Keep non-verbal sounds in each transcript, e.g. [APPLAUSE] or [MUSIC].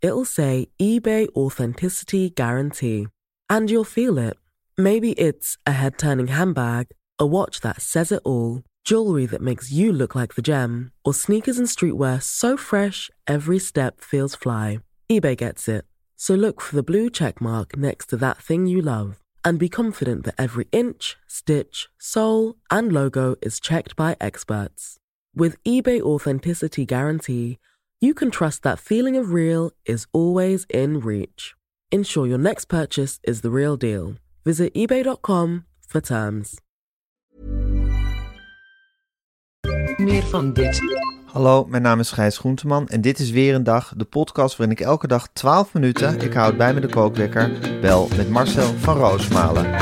It'll say eBay Authenticity Guarantee. And you'll feel it. Maybe it's a head turning handbag, a watch that says it all, jewelry that makes you look like the gem, or sneakers and streetwear so fresh every step feels fly. eBay gets it. So look for the blue check mark next to that thing you love and be confident that every inch, stitch, sole, and logo is checked by experts. With eBay Authenticity Guarantee, you can trust that feeling of real is always in reach. Ensure your next purchase is the real deal. Visit eBay.com for terms. Meer van dit. Hallo, mijn naam is Gijs Groenteman en dit is weer een dag, de podcast waarin ik elke dag 12 minuten, ik houd bij me de kookwekker, bel met Marcel van Roosmalen.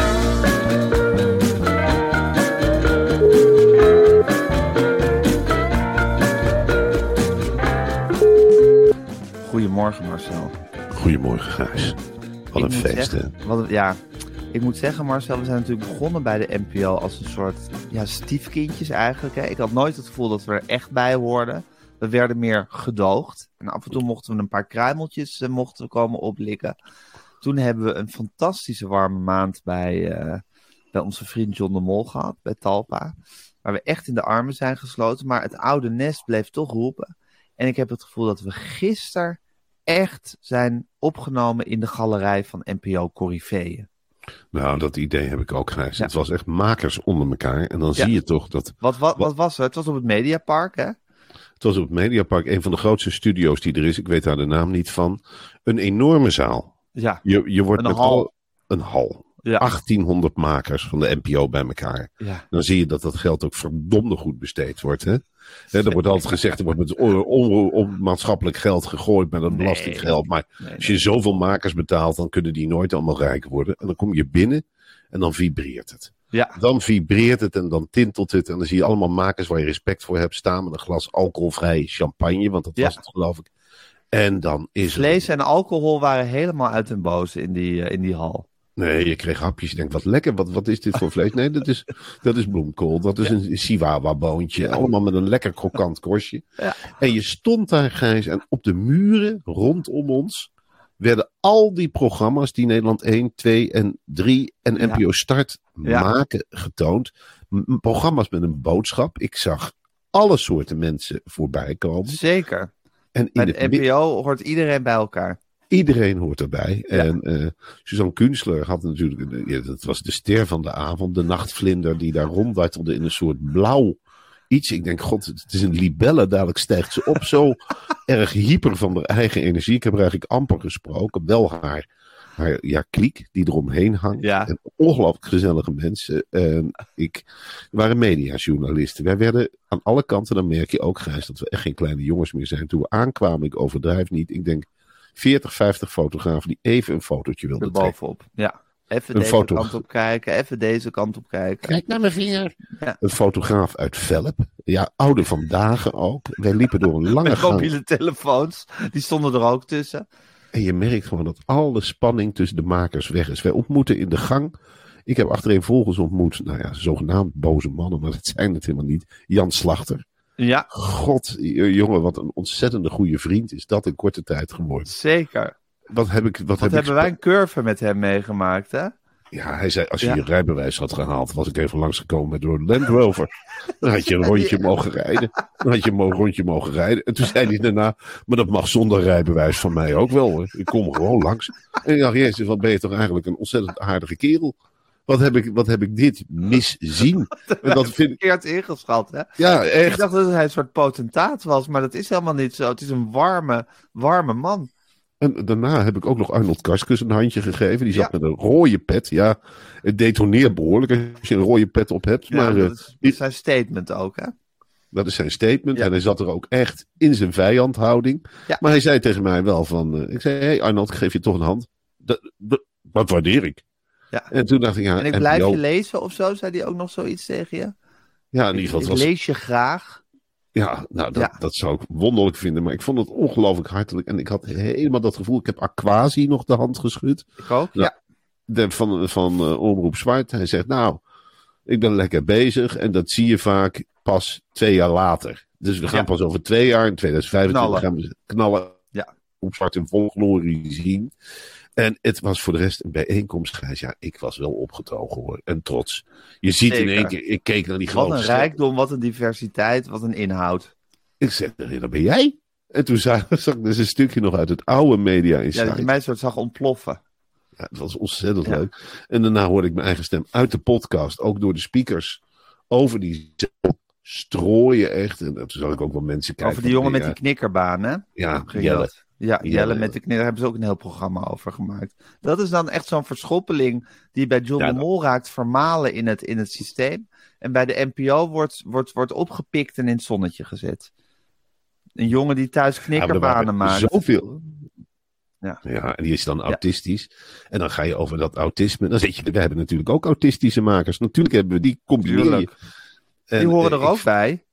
Goedemorgen Marcel. Goedemorgen Gijs. Wat een feest hè. wat, ja, ik moet zeggen Marcel, we zijn natuurlijk begonnen bij de NPO als een soort ja, stiefkindjes eigenlijk. Hè. Ik had nooit het gevoel dat we er echt bij hoorden. We werden meer gedoogd. En af en toe mochten we een paar kruimeltjes eh, mochten we komen oplikken. Toen hebben we een fantastische warme maand bij, eh, bij onze vriend John de Mol gehad, bij Talpa. Waar we echt in de armen zijn gesloten. Maar het oude nest bleef toch roepen. En ik heb het gevoel dat we gisteren echt zijn opgenomen in de galerij van NPO Corifeeën. Nou, dat idee heb ik ook Gijs. Ja. Het was echt makers onder elkaar. En dan Ja. zie je toch dat... Wat, wat, wat was het? Het was op het Mediapark, hè? Het was op het Mediapark een van de grootste studio's die er is. Ik weet daar de naam niet van. Een enorme zaal. Ja. Je, je wordt Een met hal. al- een hal. Ja. 1800 makers van de NPO bij elkaar. ja. Dan zie je dat dat geld ook verdomde goed besteed wordt. Hè? Er wordt altijd gezegd, er wordt met on, on- onmaatschappelijk geld gegooid met dat belastinggeld. Maar Nee, als je zoveel makers betaalt, dan kunnen die nooit allemaal rijk worden. En dan kom je binnen en dan vibreert het. Ja. Dan vibreert het en dan tintelt het. En dan zie je allemaal makers waar je respect voor hebt staan met een glas alcoholvrij champagne. Want dat Ja. was het geloof ik. En dan is Vlees het... en alcohol waren helemaal uit den boze in die, eh, in die hal. Nee, je kreeg hapjes. Je denkt, wat lekker. Wat, wat is dit voor vlees? Nee, dat is, dat is bloemkool. Dat is een Chihuahua-boontje. Allemaal met een lekker krokant korstje. Ja. En je stond daar, Gijs. En op de muren rondom ons werden al die programma's die Nederland 1, 2 en 3 en Ja. NPO Start Ja. maken getoond. M- programma's met een boodschap. Ik zag alle soorten mensen voorbij komen. Zeker. En Bij in de NPO hoort iedereen bij elkaar. Iedereen hoort erbij. Ja. En eh, Suzanne Kunstler had natuurlijk, een- ja, dat was de ster van de avond, de nachtvlinder die daar ronddartelde in een soort blauw iets. Ik denk, god, het is een libelle, dadelijk stijgt ze op. Zo [LAUGHS] erg hyper van haar eigen energie. Ik heb haar eigenlijk amper gesproken. Wel haar, haar ja, kliek die eromheen hangt. Ja. En ongelooflijk gezellige mensen. En ik, er waren mediajournalisten. Wij werden aan alle kanten, dan merk je ook, Gijs, dat we echt geen kleine jongens meer zijn. Toen we aankwamen, ik overdrijf niet, ik denk 40, 50 fotografen die even een fotootje wilden trekken. Erbovenop. Ja. Even Een deze foto. kant op kijken, even deze kant op kijken. Kijk naar mijn vinger. Ja. Een fotograaf uit Velp. Ja, oude vandaag ook. Wij liepen door een [LAUGHS] lange Met gang. mobiele telefoons, die stonden er ook tussen. En je merkt gewoon dat alle spanning tussen de makers weg is. Wij ontmoeten in de gang. Ik heb achtereenvolgens ontmoet, nou ja, zogenaamd boze mannen, maar dat zijn het helemaal niet. Jan Slachter. Ja, God, jongen, wat een ontzettende goede vriend is dat in korte tijd geworden. zeker. Wat heb ik, wat, Wat heb hebben ik wij een curve met hem meegemaakt, hè? Ja, hij zei, als je Ja. je rijbewijs had gehaald, was ik even langsgekomen met door Land Rover. [LAUGHS] Dan had je een rondje mogen rijden. Dan had je een rondje mogen rijden. En toen zei hij daarna, maar dat mag zonder rijbewijs van mij ook wel hoor. Ik kom gewoon langs. En ik dacht, jezus, wat ben je toch eigenlijk een ontzettend aardige kerel. Wat heb ik, wat heb ik dit miszien? [LAUGHS] En dat vind ik, Verkeerd ingeschat, hè? ja, Ik echt. dacht dat hij een soort potentaat was, maar dat is helemaal niet zo. Het is een warme, warme man. En daarna heb ik ook nog Arnold Karskens een handje gegeven. Die zat Ja. met een rode pet. Ja, het detoneert behoorlijk als je een rode pet op hebt. Ja, maar dat eh, is, dat is zijn statement ook, hè? dat is zijn statement. Ja. En hij zat er ook echt in zijn vijandhouding. Ja. Maar hij zei tegen mij wel van... eh, ik zei, hé hey Arnold, ik geef je toch een hand. Dat, dat, dat waardeer ik. Ja. En toen dacht ik, ja, En ik blijf NPO je lezen of zo, zei hij ook nog zoiets tegen je? Ja, in ieder geval, ik het was, lees je graag. ja, nou, dat, Ja. dat zou ik wonderlijk vinden. Maar ik vond het ongelooflijk hartelijk. En ik had helemaal dat gevoel. Ik heb Aquasi nog de hand geschud. Ik ook. Ja. Ja. de, van, van eh, Omroep Zwart. Hij zegt, nou, ik ben lekker bezig. En dat zie je vaak pas twee jaar later. Dus we gaan Ja. pas over twee jaar, in 2025, Knallen. gaan we knallen. Ja. Op Zwart in vol glorie zien. En het was voor de rest een bijeenkomst, Gijs. Ja, ik was wel opgetogen hoor. En trots. Je ziet in één keer, ik keek naar die Wat grote een ster- rijkdom, wat een diversiteit, wat een inhoud. Ik zeg, dat ben jij. En toen zag, [LAUGHS] zag ik dus een stukje nog uit het oude Media Ja, dat je mij soort zag ontploffen. Ja, het was ontzettend Ja. leuk. En daarna hoorde ik mijn eigen stem uit de podcast, ook door de speakers, over die strooien echt. En toen zag ik ook wel mensen kijken. Over die jongen met die knikkerbaan, hè? Ja, Jelle. dat. Ja, Jelle, Jelle. met de knikker. Daar hebben ze ook een heel programma over gemaakt. Dat is dan echt zo'n verschoppeling die bij John Ja, de Mol raakt vermalen in het, in het systeem. En bij de NPO wordt, wordt, wordt opgepikt en in het zonnetje gezet. Een jongen die thuis er knikkerbanen maakt. Zoveel. Ja. ja, en die is dan autistisch. En dan ga je over dat autisme. Dan zit je, we hebben natuurlijk ook autistische makers. Natuurlijk hebben we die combineer je. Tuurlijk. En, Die horen eh, er ik ook bij.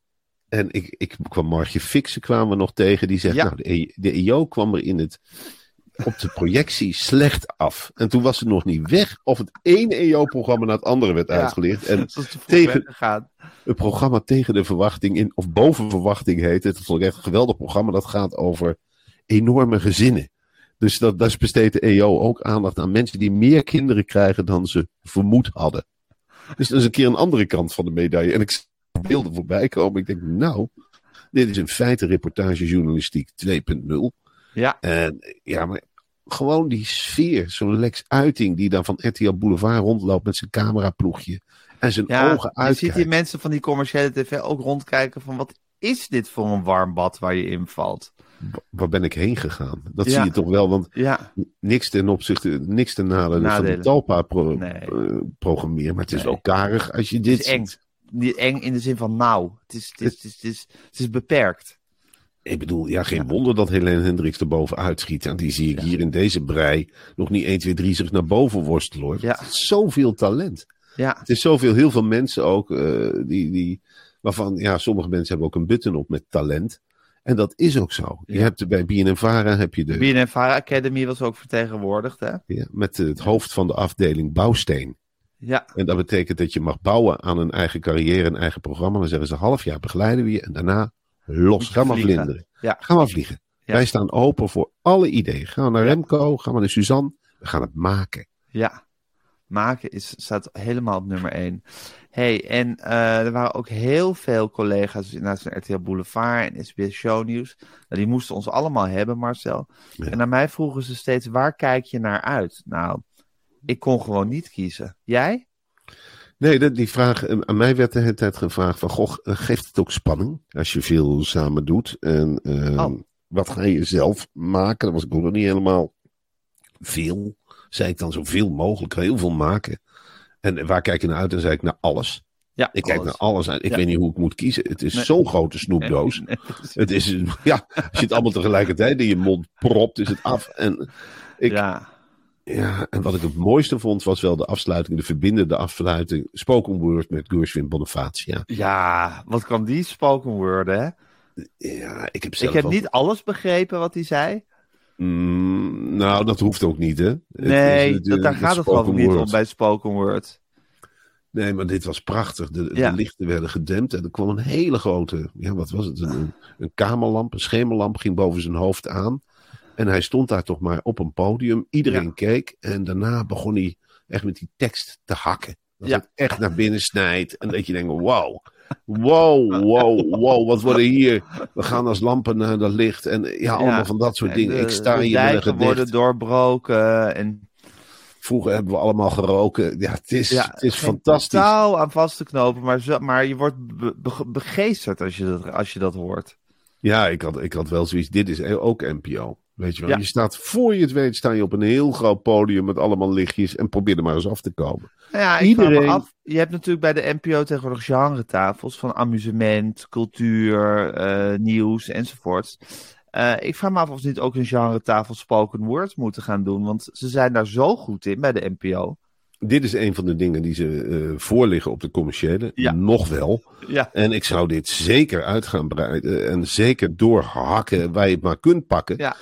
En ik, ik kwam Margje Fixen kwamen we nog tegen. Die zegt, Ja. nou, de, E- de EO kwam er in het, op de projectie slecht af. En toen was ze nog niet weg of het ene EO-programma naar het andere werd Ja. uitgelicht. En [LAUGHS] Dat tegen- het programma tegen de verwachting in, of boven verwachting heet het. Dat ik echt een geweldig programma. Dat gaat over enorme gezinnen. Dus dat, daar besteedt de EO ook aandacht aan mensen die meer kinderen krijgen dan ze vermoed hadden. Dus dat is een keer een andere kant van de medaille. En ik beelden voorbij komen. Ik denk, nou, dit is in feite reportagejournalistiek 2.0. Ja, En ja, maar gewoon die sfeer, zo'n Lex Uiting die dan van RTL Boulevard rondloopt met zijn cameraploegje. En zijn ja ogen je ziet die mensen van die commerciële tv ook rondkijken van wat is dit voor een warm bad waar je in valt? Wa- Waar ben ik heen gegaan? Dat Ja. zie je toch wel, want Ja, niks ten opzichte, niks ten nadele van de Talpa pro, Nee. eh, programmeer. Maar het is Nee. wel karig als je het dit is eng. Niet eng in de zin van nou. Het is, het is, het is, het is, het is beperkt. Ik bedoel, ja, geen wonder dat Helene Hendricks er bovenuit schiet. En die zie ik hier in deze brei nog niet 1, 2, 3 zich naar boven worstelen hoor. Ja. Zoveel talent. Ja, Het is zoveel, heel veel mensen ook, eh, die, die, waarvan, ja, sommige mensen hebben ook een button op met talent. En dat is ook zo. Je Ja. hebt bij BNNVARA heb je de, de BNNVARA Academy was ook vertegenwoordigd, hè? ja, met het hoofd van de afdeling bouwsteen. Ja, En dat betekent dat je mag bouwen aan een eigen carrière, een eigen programma. Dan zeggen ze, half jaar begeleiden we je en daarna los. Ga maar Vliegen. vlinderen. Ja. Ga maar vliegen. Ja. Wij staan open voor alle ideeën. Ga naar Remco, ga maar naar Suzanne. We gaan het maken. ja. Maken is, staat helemaal op nummer 1. hey, en eh, er waren ook heel veel collega's van RTL Boulevard en SBS Shownieuws. Nou, die moesten ons allemaal hebben, Marcel. Ja. En naar mij vroegen ze steeds, waar kijk je naar uit? Nou, ik kon gewoon niet kiezen. Jij? Nee, dat, die vraag, eh, aan mij werd de hele tijd gevraagd van, goh, eh, geeft het ook spanning als je veel samen doet? En eh, Oh. wat ga je zelf maken? Dat was ik ook nog niet helemaal veel. Zei ik dan zoveel mogelijk, heel veel maken. En waar kijk je naar uit? En zei ik naar alles. Ja, Ik kijk naar alles uit. Ik Ja. weet niet hoe ik moet kiezen. Het is Nee. zo'n grote snoepdoos. Nee. Het is, ja, als je het allemaal tegelijkertijd in je mond propt, is het af. En, ik, ja. Ja, en wat ik het mooiste vond, was wel de afsluiting, de verbindende afsluiting. Spoken word met Gershwin Bonifacia. ja, wat kan die spoken worden, hè? Ja, ik heb zelf Ik heb niet alles begrepen wat hij zei. Mm, nou, dat hoeft ook niet, hè? Nee, dat, daar gaat het spoken niet word. om bij spoken word. Nee, maar dit was prachtig. De, Ja. de lichten werden gedempt en er kwam een hele grote, ja, wat was het? Een, een, een kamerlamp, een schemerlamp ging boven zijn hoofd aan. En hij stond daar toch maar op een podium. Iedereen Ja. keek en daarna begon hij echt met die tekst te hakken. Dat Ja. het echt naar binnen snijdt. En dat je denkt, wow, wow, wow, wow, wat worden hier? We gaan als lampen naar dat licht. En ja, allemaal van dat soort En dingen. de- Ik sta de hier met een worden doorbroken. En Vroeger hebben we allemaal geroken. Ja, het is, ja, het is fantastisch. touw aan vast te knopen, maar, zo, maar je wordt be- be- begeesterd als je dat, als je dat hoort. Ja, ik had, ik had wel zoiets. Dit is ook NPO. Weet je wel, Ja. je staat voor je het weet, sta je op een heel groot podium met allemaal lichtjes en probeer er maar eens af te komen. Nou ja, Iedereen- af. Je hebt natuurlijk bij de NPO tegenwoordig genre-tafels van amusement, cultuur, eh, nieuws enzovoorts. Eh, ik vraag me af of ze niet ook een genre-tafel spoken word moeten gaan doen. Want ze zijn daar zo goed in bij de NPO. Dit is een van de dingen die ze eh, voorliggen op de commerciële. Ja. Nog wel. Ja. En ik zou dit zeker uit gaan breiden. En zeker doorhakken waar je het maar kunt pakken. Ja.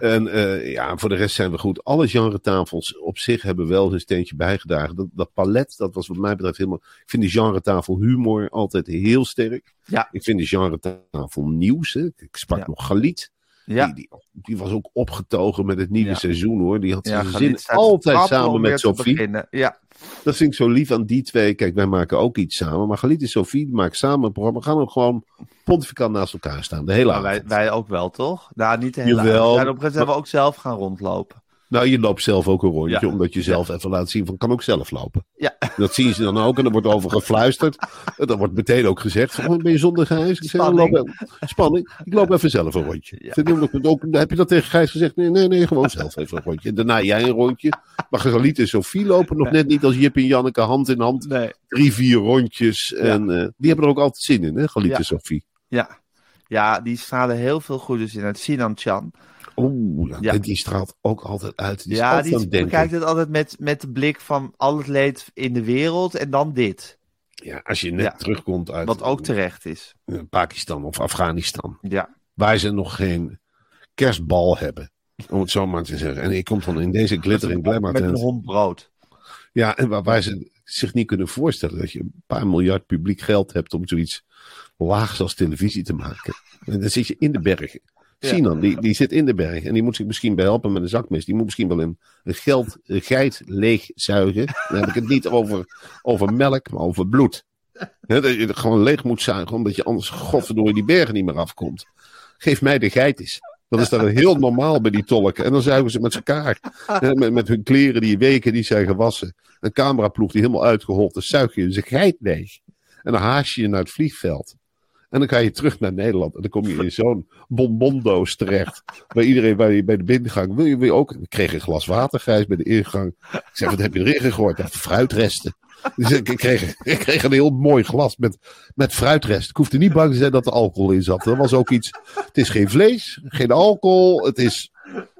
En eh, ja, voor de rest zijn we goed. Alle genre-tafels op zich hebben wel hun steentje bijgedragen. Dat, dat palet, dat was wat mij betreft helemaal... Ik vind die genre-tafel humor altijd heel sterk. Ja. Ik vind die genre-tafel nieuws. Hè. Ik sprak Ja. nog Galit. Ja. Die, die, die was ook opgetogen met het nieuwe Ja. seizoen hoor. Die had zijn zin altijd samen met Sophie. Ja, Dat vind ik zo lief aan die twee. Kijk, wij maken ook iets samen. Maar Galit en Sophie maken samen een programma. We gaan ook gewoon pontificaal naast elkaar staan. De hele wij, avond. wij ook wel, toch? Nou, niet de hele Jawel. avond. En op een gegeven moment zijn we ook zelf gaan rondlopen. Nou, je loopt zelf ook een rondje. Ja. Omdat je zelf even laat zien van kan ook zelf lopen. Ja. Dat zien ze dan ook. En er wordt over gefluisterd. [LAUGHS] En dan wordt meteen ook gezegd. Van, oh, ben je zonder Gijs? Ik zeg, Spanning. loop even- spanning. Ik loop even zelf een rondje. Ja. Vind je ook, heb je dat tegen Gijs gezegd? Nee, nee, nee. Gewoon zelf even een rondje. En daarna jij een rondje. Maar Galit en Sophie lopen nog net niet als Jip en Janneke hand in hand. Nee. drie, vier rondjes. En eh, die hebben er ook altijd zin in, hè, Galit Ja. en Sophie. Ja. Ja, die stralen heel veel goeders in uit. Sinan Chan. Oeh, ja, Ja. die straalt ook altijd uit. Die ja, die bekijkt het altijd met, met de blik van al het leed in de wereld en dan dit. Ja, als je net Ja. terugkomt uit Wat ook terecht is. eh, Pakistan of Afghanistan, Ja. waar ze nog geen kerstbal hebben. Om het zo maar te zeggen. En ik kom dan in deze glitter en glamour Met een hond brood. Ja, en waar, waar ze zich niet kunnen voorstellen dat je een paar miljard publiek geld hebt om zoiets laags als televisie te maken. En dan zit je in de bergen. Sinan, die, die zit in de berg en die moet zich misschien bij helpen met een zakmes. Die moet misschien wel een, een, geld, een leegzuigen. Dan heb ik het niet over, over melk, maar over bloed. Dat je het gewoon leeg moet zuigen, omdat je anders godverdorie die bergen niet meer afkomt. Geef mij de geit eens. Dat is dan heel normaal bij die tolken. En dan zuigen ze met elkaar. Met, met hun kleren die weken die zijn gewassen. Een cameraploeg die helemaal uitgehold is. Zuig je zijn geit leeg. En dan haas je je naar het vliegveld. En dan ga je terug naar Nederland. En dan kom je [LAUGHS] in zo'n bonbondoos terecht. Waar iedereen bij, bij de binnengang. Wil je, wil je ook? Ik kreeg een glas water, Gijs, bij de ingang. Ik zeg, wat heb je erin gegooid? Ja, fruitresten. Dus ik, ik, kreeg, ik kreeg een heel mooi glas met, met fruitresten. Ik hoefde niet bang te zijn dat er alcohol in zat. Dat was ook iets. Het is geen vlees, geen alcohol. Het is.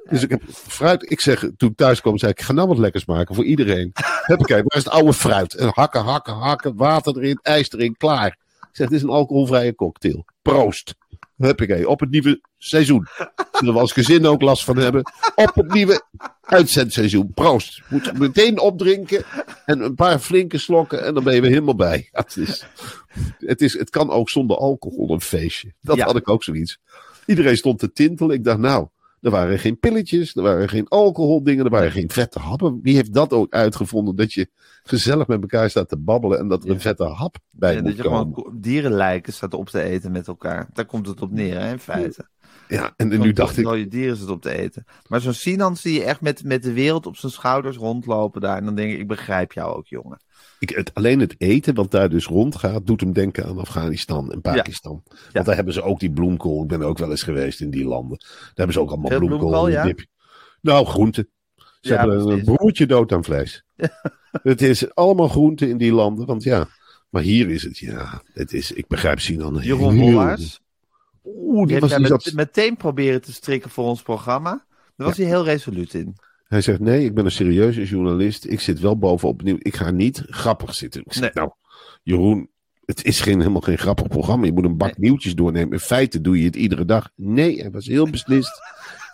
Dus ik heb fruit. Ik zeg, toen ik thuis kwam, zei ik: ik ga nou wat lekkers maken voor iedereen. Heb ik waar is het oude fruit? En hakken, hakken, hakken, water erin, ijs erin, klaar. Zeg: het is een alcoholvrije cocktail. Proost. Huppakee, op het nieuwe seizoen. Zullen we als gezin ook last van hebben. Op het nieuwe uitzendseizoen. Proost. Moet meteen opdrinken. En een paar flinke slokken. En dan ben je weer helemaal bij. Ja, het, is, het, is, het kan ook zonder alcohol een feestje. Dat Ja. had ik ook zoiets. Iedereen stond te tintelen. Ik dacht, nou, er waren geen pilletjes. Er waren geen alcoholdingen. Er waren geen vette happen. Wie heeft dat ook uitgevonden? Dat je gezellig met elkaar staat te babbelen. En dat er een vette hap bij En moet dat je gewoon komen. dierenlijken staat op te eten met elkaar. Daar komt het op neer, hè, in feite. Ja, en, en nu dacht ik, Dode dieren zit op te eten. Maar zo'n Sinan zie je echt met, met de wereld op zijn schouders rondlopen daar. En dan denk ik, ik begrijp jou ook, jongen. Ik, het, alleen het eten, wat daar dus rondgaat, doet hem denken aan Afghanistan en Pakistan. Want daar hebben ze ook die bloemkool. Ik ben ook wel eens geweest in die landen. Daar hebben ze ook allemaal bloemkool. bloemkool, en ja? dip. Nou, groenten. Ze hebben een broertje dood aan vlees. [LAUGHS] het is allemaal groenten in die landen. Want ja, maar hier is het, ja, het is, ik begrijp Sinan Jeroen heel- Wollaars. Oeh, Die was met- meteen proberen te strikken voor ons programma. Daar was hij heel resoluut in. Hij zegt, nee, ik ben een serieuze journalist. Ik zit wel bovenop het nieuws. Ik ga niet grappig zitten. Ik zeg, Nee. nou, Jeroen, het is geen, helemaal geen grappig programma. Je moet een bak nieuwtjes doornemen. In feite doe je het iedere dag. Nee, hij was heel beslist.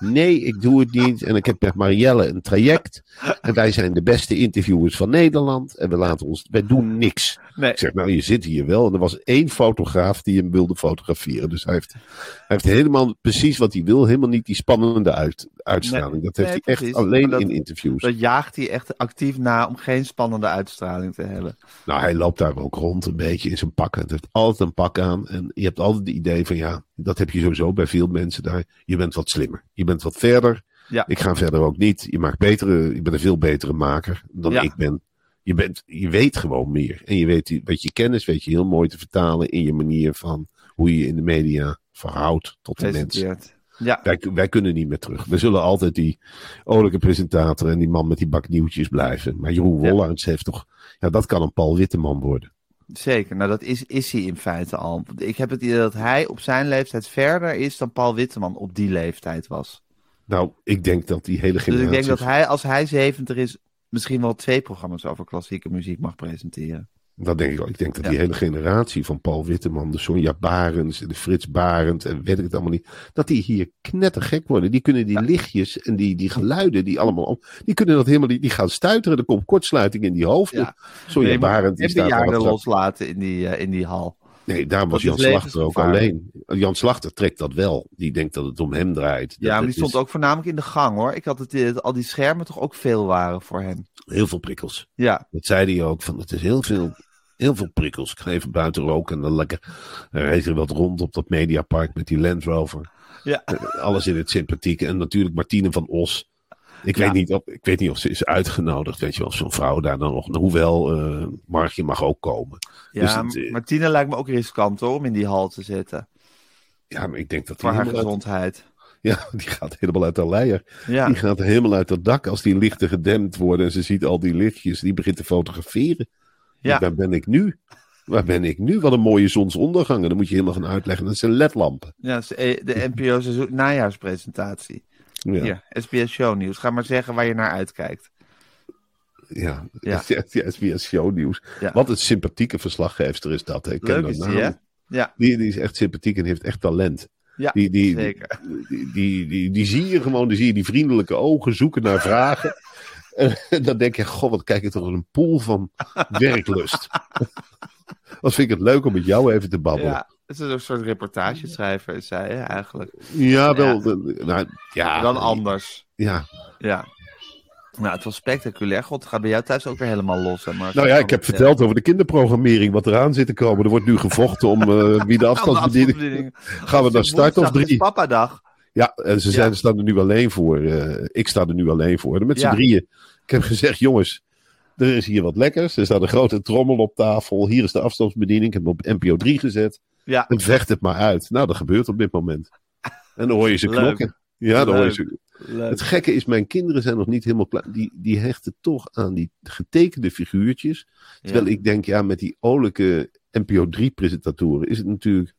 Nee, ik doe het niet. En ik heb met Marielle een traject. En wij zijn de beste interviewers van Nederland. En we laten ons, wij doen niks. Nee. Ik zeg, nou, je zit hier wel. En er was één fotograaf die hem wilde fotograferen. Dus hij heeft, hij heeft helemaal precies wat hij wil. Helemaal niet die spannende uit, uitstraling. dat heeft Nee, hij echt precies. alleen dat- in interviews. Dat jaagt hij echt actief na om geen spannende uitstraling te hebben. Nou, hij loopt daar ook rond een beetje in zijn pak. Het heeft altijd een pak aan. En je hebt altijd het idee van ja, dat heb je sowieso bij veel mensen daar. Je bent wat slimmer. Je bent wat verder. Ja. Ik ga verder ook niet. Je maakt betere, je bent een veel betere maker dan Ja. ik ben. Je, bent. je weet gewoon meer. En je weet, je kennis weet je heel mooi te vertalen in je manier van hoe je je in de media verhoudt tot de mensen. Ja. Wij, wij kunnen niet meer terug. We zullen altijd die olijke presentator en die man met die bak nieuwtjes blijven. Maar Jeroen Ja. Wollaerts heeft toch... Ja, dat kan een Paul Witteman worden. Zeker, nou dat is, is hij in feite al. Ik heb het idee dat hij op zijn leeftijd verder is dan Paul Witteman op die leeftijd was. Nou, ik denk dat die hele Dus generatie... ik denk dat hij, als hij 70 is, misschien wel twee programma's over klassieke muziek mag presenteren. Dat denk ik ook. Ik denk dat Ja. die hele generatie van Paul Witteman, de Sonja Barends, de Frits Barend en weet ik het allemaal niet, dat die hier knettergek worden. Die kunnen die lichtjes en die, die geluiden, die allemaal, om- die kunnen dat helemaal niet, die gaan stuiteren. Er komt kortsluiting in die hoofden. Ja. Sonja Nee, Barend, die staat daar loslaten in die, eh, in die hal. Nee, daar was Jan Slachter ook alleen. Jan Slachter trekt dat wel. Die denkt dat het om hem draait. Ja, maar die stond is ook voornamelijk in de gang hoor. Ik had het dat al die schermen toch ook veel waren voor hem. Heel veel prikkels. Ja, Dat zei hij ook. Van, het is heel veel, heel veel prikkels. Ik ga even buiten roken en dan lekker er wat rond op dat Mediapark met die Land Rover. ja. Eh, Alles in het sympathieke. En natuurlijk Martine van Os. Ik, Ja. weet niet of, ik weet niet of ze is uitgenodigd. Weet je wel, of zo'n vrouw daar dan nog. Hoewel, eh Margje mag ook komen. ja Dus het, eh, Martine lijkt me ook riskant hoor, om in die hal te zitten. Ja, maar ik denk dat die, Voor haar uit, gezondheid. ja, [LAUGHS] die gaat helemaal uit de leier. Ja, Die gaat helemaal uit het dak als die lichten gedempt worden. En ze ziet al die lichtjes. Die begint te fotograferen. Ja. Waar ben ik nu? Waar ben ik nu? Wat een mooie zonsondergang. En dan moet je helemaal gaan uitleggen. Dat zijn ledlampen. ja dat is, de NPO seizoen- najaarspresentatie. Ja. SBS Show Nieuws. Ga maar zeggen waar je naar uitkijkt. Ja, Ja. [LAUGHS] SBS Shownieuws. Ja. Wat een sympathieke verslaggeefster is dat. hè. Ik ken Leuk is die, hè? Ja, Die, die is echt sympathiek en heeft echt talent. ja Die, die, zeker. Die, die, die, die zie je gewoon, die zie je die vriendelijke ogen zoeken naar vragen. [LAUGHS] En dan denk je, goh, wat kijk ik toch een pool van [LAUGHS] werklust. Wat vind ik het leuk om met jou even te babbelen. Ja, het is een soort reportageschrijver, is zij hè, eigenlijk. Ja, wel. Nou, ja, Dan anders. Ja. Ja. Nou, het was spectaculair. God, het gaat bij jou thuis ook weer helemaal los. Hè, Mark? Nou ja, ik heb verteld over de kinderprogrammering, wat eraan zit te komen. Er wordt nu gevochten om eh, [LAUGHS] wie de afstandsbediening... Gaan we naar start of drie? Papadag. Ja, en ze zijn, Ja. staan er nu alleen voor. eh, ik sta er nu alleen voor. Met z'n Ja. drieën. Ik heb gezegd, jongens, er is hier wat lekkers. Er staat een grote trommel op tafel. Hier is de afstandsbediening. Ik heb hem op NPO 3 gezet. Ja, En vecht het maar uit. Nou, dat gebeurt op dit moment. En dan hoor je ze knokken. Ja, dan hoor je ze. leuk. Het gekke is, mijn kinderen zijn nog niet helemaal klaar. Die, die hechten toch aan die getekende figuurtjes. Terwijl Ja. ik denk, ja, met die olijke NPO 3-presentatoren is het natuurlijk.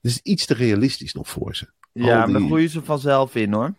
Het is iets te realistisch nog voor ze. Ja, maar daar die- groeien ze vanzelf in hoor.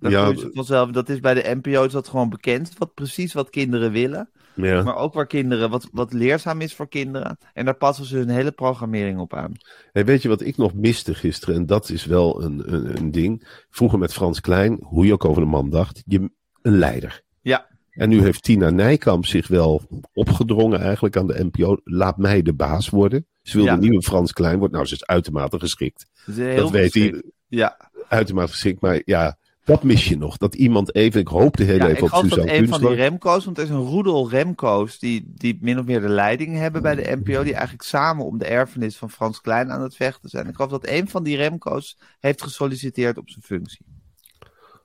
Daar Ja, groeien ze vanzelf. Dat is bij de NPO is dat gewoon bekend. Wat precies wat kinderen willen. Ja. Maar ook waar kinderen, wat, wat leerzaam is voor kinderen. En daar passen ze hun hele programmering op aan. Hey, weet je wat ik nog miste gisteren? En dat is wel een, een, een ding. Vroeger met Frans Klein, hoe je ook over de man dacht, je, een leider. Ja. En nu heeft Tina Nijkamp zich wel opgedrongen eigenlijk aan de NPO. Laat mij de baas worden. Ze wil Ja. de nieuwe Frans Klein worden. Nou, ze is uitermate geschikt. Is heel dat weet hij. Ja, Uitermate geschikt. Maar ja, dat mis je nog. Dat iemand even, ik hoopte heel ja even ik op geloof dat Suzanne een van die Kunstler. Remco's, want er is een roedel Remco's die, die min of meer de leiding hebben bij de NPO, die eigenlijk samen om de erfenis van Frans Klein aan het vechten zijn. Ik geloof dat een van die Remco's heeft gesolliciteerd op zijn functie.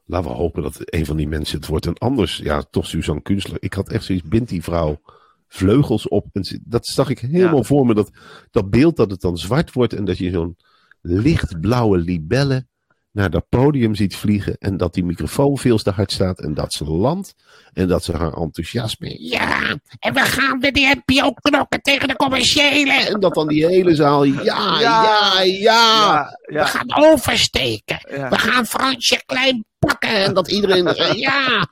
Laten we hopen dat een van die mensen het wordt. En anders, ja, toch Suzanne Kunstler. Ik had echt zoiets, bindt die vrouw vleugels op. En dat zag ik helemaal Ja. voor me. Dat, dat beeld dat het dan zwart wordt en dat je zo'n lichtblauwe libelle naar dat podium ziet vliegen. En dat die microfoon veel te hard staat en dat ze landt. En dat ze haar enthousiasme. Ja, en we gaan met die NPO knokken tegen de commerciële. En dat dan die hele zaal. Ja, ja, ja. ja, We ja, gaan oversteken. We gaan Fransje Klein pakken. En dat iedereen. eh, ja.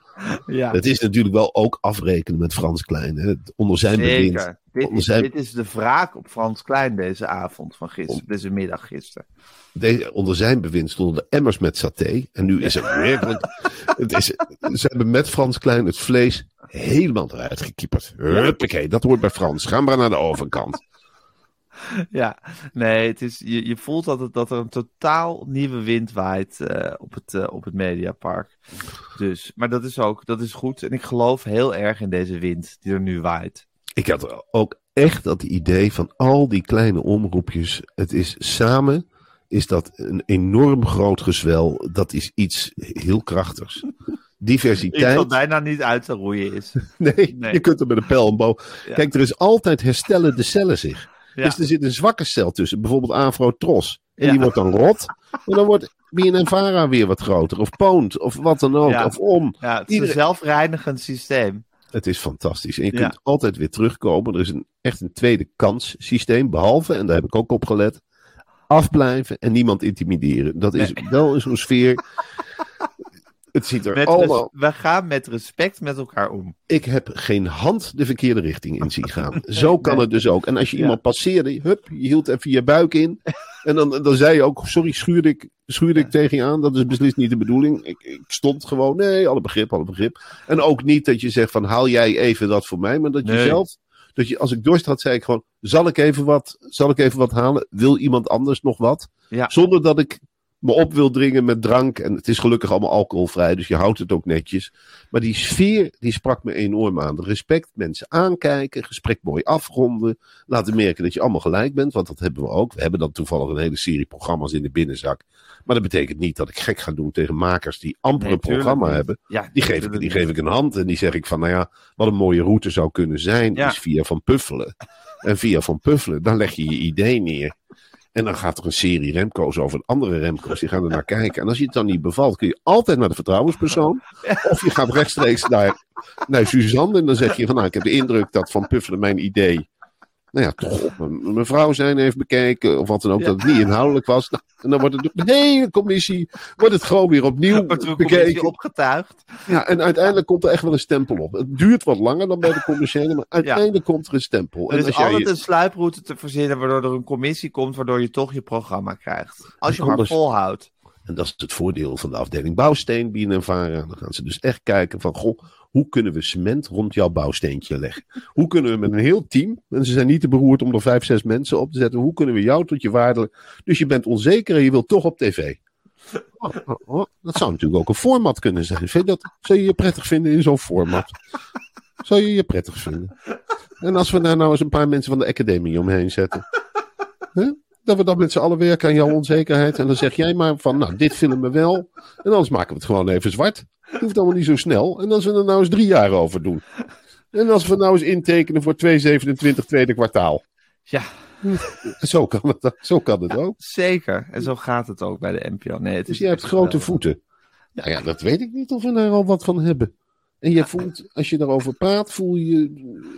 ja. Het is natuurlijk wel ook afrekenen met Frans Klein. Hè. Onder zijn bewind. Zeker. Dit Onder is, zijn- dit is de wraak op Frans Klein deze avond van gisteren, deze middag gisteren. Deze, onder zijn bewind stonden de emmers met saté. En nu is het [LAUGHS] werkelijk. het is, ze hebben met Frans Klein het vlees helemaal eruit gekieperd. Huppakee, dat hoort bij Frans. Ga maar naar de overkant. [LAUGHS] Ja, nee, het is, je, je voelt dat, het, dat er een totaal nieuwe wind waait eh, op, het, eh, op het Mediapark. Dus, maar dat is ook, dat is goed. En ik geloof heel erg in deze wind die er nu waait. Ik had ook echt dat idee van al die kleine omroepjes. Het is samen. Is dat een enorm groot gezwel? Dat is iets heel krachtigs. [LAUGHS] Diversiteit. Ik dat bijna niet uit te roeien is. [LAUGHS] Nee, Nee. je kunt er met een pijl omhoog. Ja. Kijk, er is altijd herstellen de cellen zich. Ja. Dus er zit een zwakke cel tussen, bijvoorbeeld Afro Tros. En Ja. die wordt dan rot. En dan wordt BNNVARA weer wat groter. Of Poont, of wat dan ook. Ja. Of om. Ja, het is Iedereen- een zelfreinigend systeem. Het is fantastisch. En je kunt altijd weer terugkomen. Er is een, echt een tweede kans systeem. Behalve, en daar heb ik ook op gelet, afblijven en niemand intimideren. Dat is wel in zo'n sfeer. [LAUGHS] Het ziet er Met allemaal... we gaan met respect met elkaar om. Ik heb geen hand de verkeerde richting in zien gaan. Zo [LAUGHS] kan Nee. het dus ook. En als je Ja. iemand passeerde, hup, je hield even je buik in. En dan, dan zei je ook, sorry, schuurde ik, schuurde ik tegen je aan. Dat is beslist niet de bedoeling. Ik, ik stond gewoon, nee, alle begrip, alle begrip. En ook niet dat je zegt van, haal jij even dat voor mij. Maar dat je Nee. zelf, dat je, als ik dorst had, zei ik gewoon, zal ik even wat, zal ik even wat halen? Wil iemand anders nog wat? Ja. Zonder dat ik me op wil dringen met drank. En het is gelukkig allemaal alcoholvrij, dus je houdt het ook netjes. Maar die sfeer, die sprak me enorm aan. Respect, mensen aankijken, gesprek mooi afronden. Laten merken dat je allemaal gelijk bent, want dat hebben we ook. We hebben dan toevallig een hele serie programma's in de binnenzak. Maar dat betekent niet dat ik gek ga doen tegen makers die amper Nee, een programma niet. hebben. Ja, Die geef, ik, die geef ik een hand en die zeg ik van, nou ja, wat een mooie route zou kunnen zijn, Ja. is via Van Puffelen. En via Van Puffelen, dan leg je je idee neer. En dan gaat er een serie Remco's over andere Remco's. Die gaan er naar kijken. En als je het dan niet bevalt, kun je altijd naar de vertrouwenspersoon. Of je gaat rechtstreeks naar, naar Suzanne. En dan zeg je van, nou, ik heb de indruk dat Van Puffelen mijn idee... Nou ja, toch op een mevrouw zijn heeft bekeken. Of wat dan ook, Ja. dat het niet inhoudelijk was. Nou, en dan wordt het door de hele commissie... Wordt het gewoon weer opnieuw bekeken. opgetuigd. Ja, en uiteindelijk komt er echt wel een stempel op. Het duurt wat langer dan bij de commerciële, maar uiteindelijk komt er een stempel. Er En is als altijd je- een sluiproute te verzinnen waardoor er een commissie komt waardoor je toch je programma krijgt. Als je maar volhoudt. En dat is het voordeel van de afdeling bouwsteen, BNNVARA. Dan gaan ze dus echt kijken van, goh, hoe kunnen we cement rond jouw bouwsteentje leggen? Hoe kunnen we met een heel team, en ze zijn niet te beroerd om er vijf, zes mensen op te zetten, hoe kunnen we jou tot je waarde... Dus je bent onzeker en je wilt toch op tv. Oh, oh, oh, dat zou natuurlijk ook een format kunnen zijn. Vind dat, zou je je prettig vinden in zo'n format? Zou je je prettig vinden? En als we daar nou eens een paar mensen van de academie omheen zetten. Dat we dan met z'n allen werken aan jouw onzekerheid. En dan zeg jij maar van, nou, dit vinden we wel. En anders maken we het gewoon even zwart. Het hoeft allemaal niet zo snel. En als we er nou eens drie jaar over doen. En als we nou eens intekenen voor 227 tweede kwartaal. Ja, Zo kan het, zo kan het ook. zeker. En zo gaat het ook bij de NPO. Nee, het Dus jij hebt grote voeten. Nou ja, dat weet ik niet of we daar al wat van hebben. En je voelt, als je daarover praat, voel je,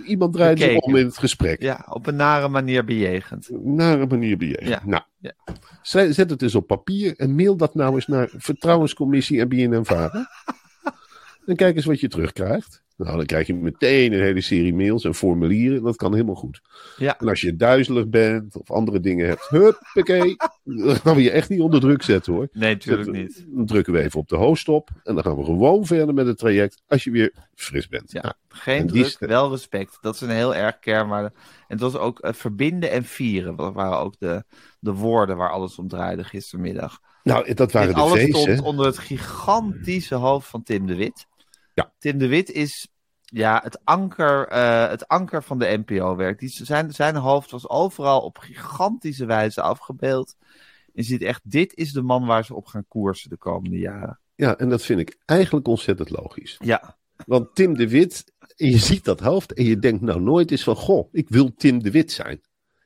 iemand draait Bekeken. om in het gesprek. Ja, op een nare manier bejegend. Nare manier bejegend. Ja. Nou, Ja. zet zet het eens op papier en mail dat nou eens naar Vertrouwenscommissie en BNNVARA. En kijk eens wat je terugkrijgt. Nou, dan krijg je meteen een hele serie mails en formulieren. Dat kan helemaal goed. Ja. En als je duizelig bent of andere dingen hebt, huppakee. [LAUGHS] Dan gaan we je echt niet onder druk zetten hoor. Nee, natuurlijk niet. Dan drukken we even op de host op. En dan gaan we gewoon verder met het traject als je weer fris bent. Ja. Nou, Geen die druk, wel respect. Dat is een heel erg kernwaarde. En het was ook eh, verbinden en vieren. Dat waren ook de, de woorden waar alles om draaide gistermiddag. nou, dat waren de alles feesten. stond onder het gigantische hoofd van Tim de Wit. Ja. Tim de Wit is ja, het, anker, eh, het anker van de NPO-werk. Die, zijn, zijn hoofd was overal op gigantische wijze afgebeeld. Je ziet echt, dit is de man waar ze op gaan koersen de komende jaren. Ja, en dat vind ik eigenlijk ontzettend logisch. Ja, Want Tim de Wit, en je ziet dat hoofd en je denkt nou nooit eens van, goh, ik wil Tim de Wit zijn.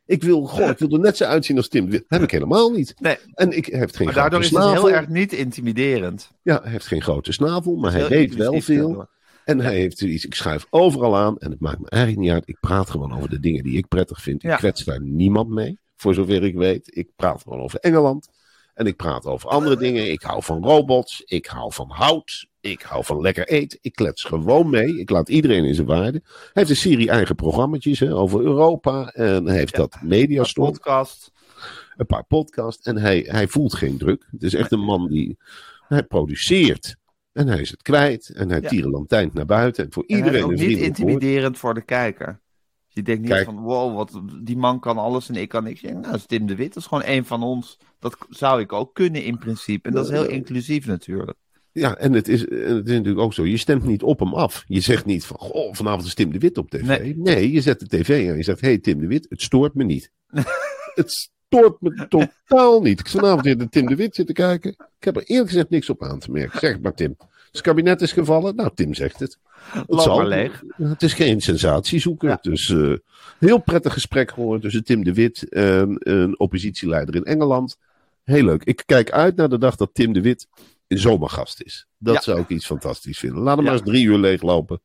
Ik wil, goh, ik wil er net zo uitzien als Tim. Dat heb ik helemaal niet. nee, En ik heeft geen maar daardoor is het heel erg niet intimiderend. Ja, hij heeft geen grote snavel, maar hij weet wel veel. En hij heeft iets, ik schuif overal aan en het maakt me eigenlijk niet uit. Ik praat gewoon over de dingen die ik prettig vind. Ik Ja. kwets daar niemand mee, voor zover ik weet. Ik praat gewoon over Engeland. En ik praat over andere dingen. Ik hou van robots. Ik hou van hout. Ik hou van lekker eten. Ik klets gewoon mee. Ik laat iedereen in zijn waarde. Hij heeft een serie eigen programma's over Europa. En hij heeft Ja. dat mediastore Podcast. een paar podcasts. En hij, hij voelt geen druk. Het is echt een man die. Hij produceert. En hij is het kwijt. En hij Ja. tierenlantijnt naar buiten. En voor En hij is iedereen ook een niet woord. intimiderend voor de kijker. Je denkt niet Kijk. van, wow, wat, die man kan alles en ik kan niks. Nou, is Tim de Wit, dat is gewoon een van ons. Dat zou ik ook kunnen in principe. En dat is heel inclusief natuurlijk. Ja, en het is, en het is natuurlijk ook zo. Je stemt niet op hem af. Je zegt niet van. Goh, vanavond is Tim de Wit op tv. Nee. Nee, je zet de tv aan. Je zegt: hey, Tim de Wit, het stoort me niet. [LAUGHS] het stoort me totaal niet. Ik vanavond weer naar Tim de Wit zitten kijken. Ik heb er eerlijk gezegd niks op aan te merken. Zeg maar, Tim. Het kabinet is gevallen. Nou, Tim zegt het. Het, leeg. Het is geen sensatiezoeker. Ja. Dus eh heel prettig gesprek gehoord tussen Tim de Wit en een oppositieleider in Engeland. Heel leuk. Ik kijk uit naar de dag dat Tim de Wit zomergast is. Dat Ja. zou ik iets fantastisch vinden. Laat hem Ja. maar eens drie uur leeglopen.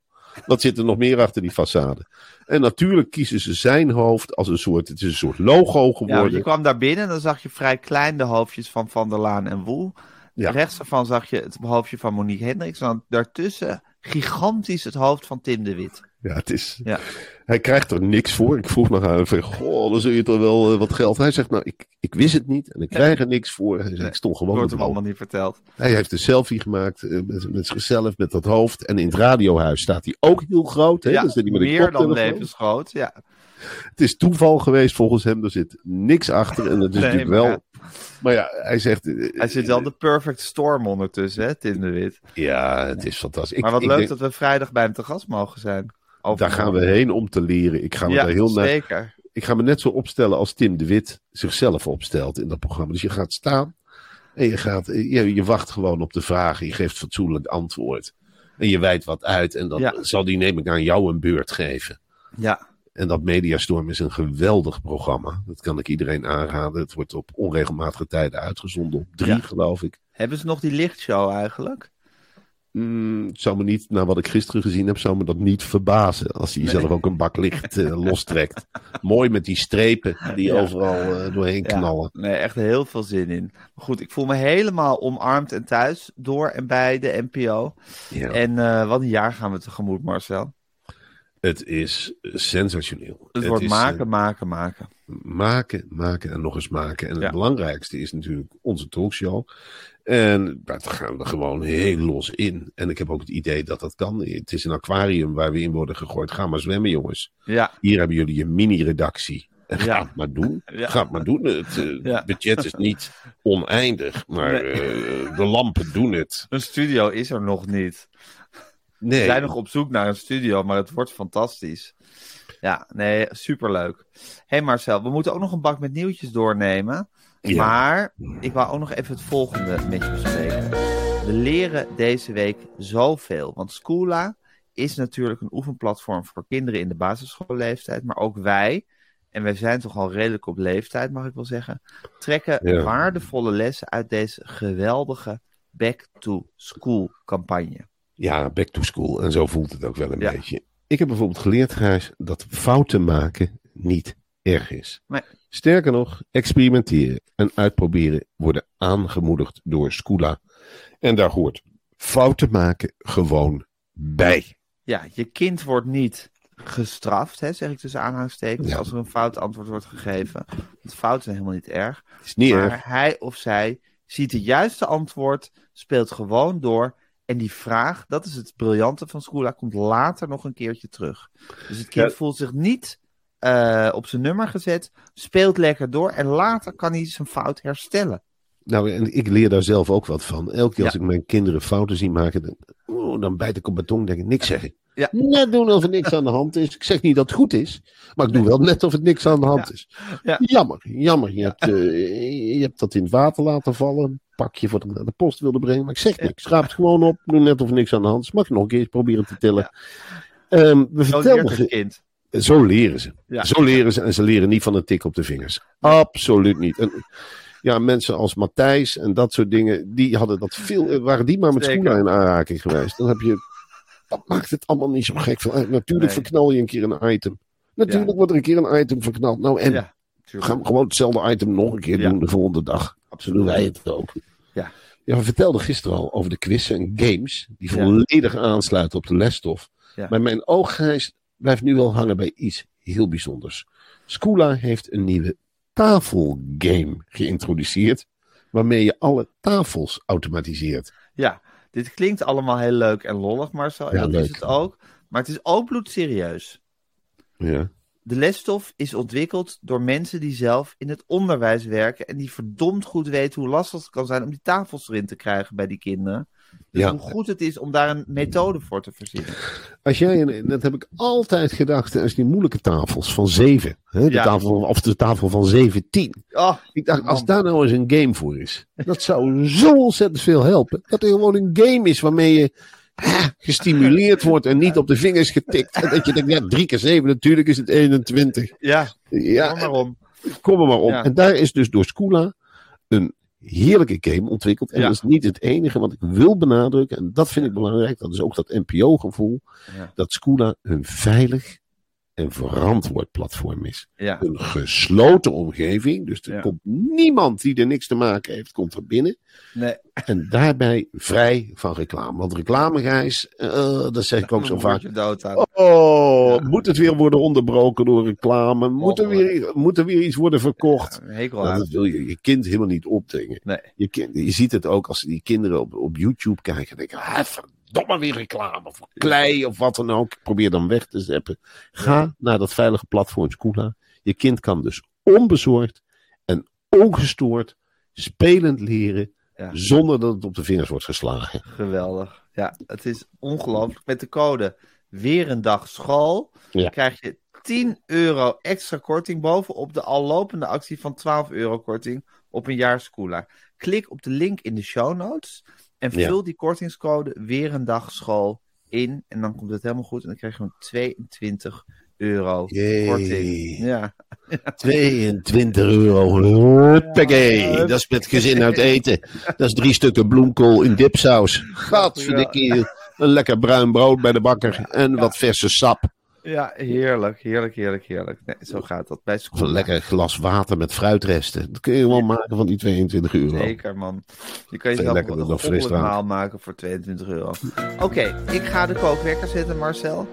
Wat zit er nog meer achter die façade? En natuurlijk kiezen ze zijn hoofd als een soort, het is een soort logo Ja, geworden. je kwam daar binnen en dan zag je vrij klein de hoofdjes van Van der Laan en Woel. Ja. Rechts ervan zag je het hoofdje van Monique Hendricks. En daartussen gigantisch het hoofd van Tim de Wit. [LAUGHS] Ja, het is, Ja. Hij krijgt er niks voor. Ik vroeg nog aan hem, van, goh, dan zul je toch wel eh, wat geld. Hij zegt, nou, ik, ik wist het niet en ik krijg er niks voor. Hij zegt, ik stond gewoon Wordt hem allemaal niet verteld. Hij heeft een selfie gemaakt eh, met, met zichzelf, met dat hoofd. En in het radiohuis staat hij ook heel groot. Hè? Ja, meer dan levensgroot. Ja. Het is toeval geweest volgens hem. Er zit niks achter. En het is [LAUGHS] Nee, natuurlijk wel... Maar ja, hij zegt... eh, Hij zit wel de perfect storm ondertussen, hè, Tim de Wit. Ja, het is fantastisch. Ik- maar wat ik leuk denk, dat we vrijdag bij hem te gast mogen zijn. Daar gaan we heen om te leren. Ik ga me Ja, daar heel na- zeker. ik ga me net zo opstellen als Tim de Wit zichzelf opstelt in dat programma. Dus je gaat staan en je, gaat, je, je wacht gewoon op de vragen. Je geeft fatsoenlijk antwoord. En je wijdt wat uit en dan Ja. zal die neem ik aan jou een beurt geven. Ja, En dat Mediastorm is een geweldig programma. Dat kan ik iedereen aanraden. Het wordt op onregelmatige tijden uitgezonden. Op drie, Ja. geloof ik. hebben ze nog die lichtshow eigenlijk? Mm, het zou me niet, na wat ik gisteren gezien heb, zou me dat niet verbazen. Als hij zelf ook een bak licht eh, [LAUGHS] lostrekt. Mooi met die strepen die Ja. overal eh, doorheen Ja, knallen. nee, echt heel veel zin in. Maar goed, ik voel me helemaal omarmd en thuis door en bij de NPO. Ja. En eh, wat een jaar gaan we tegemoet, Marcel. Het is sensationeel. Het, wordt is, maken, maken, maken. maken, maken en nog eens maken. En het belangrijkste is natuurlijk onze talkshow. En daar gaan we gewoon heel los in. En ik heb ook het idee dat dat kan. Het is een aquarium waar we in worden gegooid. Ga maar zwemmen, jongens. Ja, Hier hebben jullie een mini-redactie. Ga Ja. het maar doen. [LAUGHS] Ja. Ga het maar doen. Het eh, Ja. budget is niet oneindig, maar Nee. eh, de lampen doen het. een studio is er nog niet. We Nee, zijn nog op zoek naar een studio, maar het wordt fantastisch. Ja, nee, superleuk. Hé hey Marcel, we moeten ook nog een bak met nieuwtjes doornemen. Ja. Maar ik wou ook nog even het volgende met je bespreken. We leren deze week zoveel. Want Schoola is natuurlijk een oefenplatform voor kinderen in de basisschoolleeftijd. Maar ook wij, en wij zijn toch al redelijk op leeftijd, mag ik wel zeggen, trekken Ja. waardevolle lessen uit deze geweldige Back to School campagne. Ja, back to school. En zo voelt het ook wel een Ja. beetje. Ik heb bijvoorbeeld geleerd, Gijs, dat fouten maken niet erg is. Nee. Sterker nog, experimenteren en uitproberen worden aangemoedigd door Scula. En daar hoort fouten maken gewoon bij. Ja, je kind wordt niet gestraft, hè, zeg ik tussen aanhalingstekens, Ja. als er een fout antwoord wordt gegeven. Want fouten zijn helemaal niet erg. Is niet maar erg. hij of zij ziet het juiste antwoord, speelt gewoon door. En die vraag, dat is het briljante van Schoola, komt later nog een keertje terug. Dus het kind Ja. voelt zich niet eh, op zijn nummer gezet, speelt lekker door en later kan hij zijn fout herstellen. Nou, en ik leer daar zelf ook wat van. Elke keer als Ja. ik mijn kinderen fouten zie maken, dan, oh, dan bijt ik op mijn tong en denk ik niks zeggen. Ja. Net doen alsof er niks aan de hand is. Ik zeg niet dat het goed is, maar ik doe wel net of het niks aan de hand is. Ja. Jammer, jammer. Je, hebt, eh, je hebt dat in het water laten vallen. Een pakje voor de, naar de post wilde brengen, maar ik zeg niks. Schraap het gewoon op. Doe net of er niks aan de hand is. Mag je nog een keer proberen te tillen. Ehm, we vertelden, het kind. Zo leren ze. Ja. Zo leren ze en ze leren niet van een tik op de vingers. Absoluut niet. En, ja, mensen als Matthijs en dat soort dingen, die hadden dat veel, eh, waren die maar met Zeker. schoenen in aanraking geweest. Dan heb je, dat maakt het allemaal niet zo gek uit. Natuurlijk Nee. verknal je een keer een item. Natuurlijk Ja. wordt er een keer een item verknald. Nou, en Ja, we gaan gewoon hetzelfde item nog een keer Ja. doen de volgende dag. Zo doen wij het ook. Ja. Ja, we vertelden gisteren al over de quizzen en games die volledig aansluiten op de lesstof. Maar mijn ooggrijs blijft nu wel hangen bij iets heel bijzonders. Scula heeft een nieuwe tafelgame geïntroduceerd, waarmee je alle tafels automatiseert. Ja, dit klinkt allemaal heel leuk en lollig, Marcel. En Ja, dat leuk. is het ook. Maar het is ook bloedserieus. Ja. De lesstof is ontwikkeld door mensen die zelf in het onderwijs werken. En die verdomd goed weten hoe lastig het kan zijn om die tafels erin te krijgen bij die kinderen. Dus Ja. hoe goed het is om daar een methode voor te verzinnen. Als jij, dat heb ik altijd gedacht, als die moeilijke tafels van 7, hè, de Ja. tafel, of de tafel van 17. Oh, Ik dacht, als daar nou eens een game voor is, dat zou zo ontzettend veel helpen. Dat er gewoon een game is waarmee je hè, gestimuleerd wordt en niet op de vingers getikt. En dat je denkt, ja, 3 keer 7, natuurlijk is het 21. ja, Ja, kom maar om. kom er maar. Ja. En daar is dus door Scula een heerlijke game ontwikkeld. En Ja. dat is niet het enige wat ik wil benadrukken. En dat vind ik belangrijk. Dat is ook dat NPO-gevoel. Ja. Dat Scoola een veilig en verantwoord platform is. Ja. Een gesloten omgeving. Dus er Ja. komt niemand die er niks te maken heeft, komt er binnen. Nee. En daarbij vrij van reclame. Want reclame, Gijs, eh, dat zeg ik ook zo vaak. Oh, moet het weer worden onderbroken door reclame? Moet er weer, moet er weer iets worden verkocht? Een Nou, dat wil je je kind helemaal niet opdringen. Nee. Je, kind, je ziet het ook als die kinderen op, op YouTube kijken. En denken, ah, verdomme weer reclame voor klei of wat dan ook. Probeer dan weg te zeppen. Ga naar dat veilige platform Scoola. Je kind kan dus onbezorgd en ongestoord spelend leren. Ja. Zonder dat het op de vingers wordt geslagen. Geweldig. Ja, het is ongelooflijk. Met de code weer een dag school Ja. krijg je 10 euro extra korting bovenop de al lopende actie van 12 euro korting op een jaar Scoola. Klik op de link in de show notes en Ja. vul die kortingscode weer een dag school in. En dan komt het helemaal goed en dan krijg je gewoon 22 euro korting. Ja, [LAUGHS] 22 euro. Dat is met gezin uit eten. Dat is drie stukken bloemkool in dipsaus. [LAUGHS] Gadverdikkie. Een lekker bruin brood bij de bakker. En wat verse sap. Ja heerlijk, heerlijk, heerlijk, heerlijk. Nee, zo gaat dat bij een lekker glas water met fruitresten. Dat kun je gewoon maken van die 22 euro. Zeker, man. Je kan jezelf een dan goddelijk frisdrank. maal maken voor 22 euro. Oké, ik ga de kookwekker zetten, Marcel.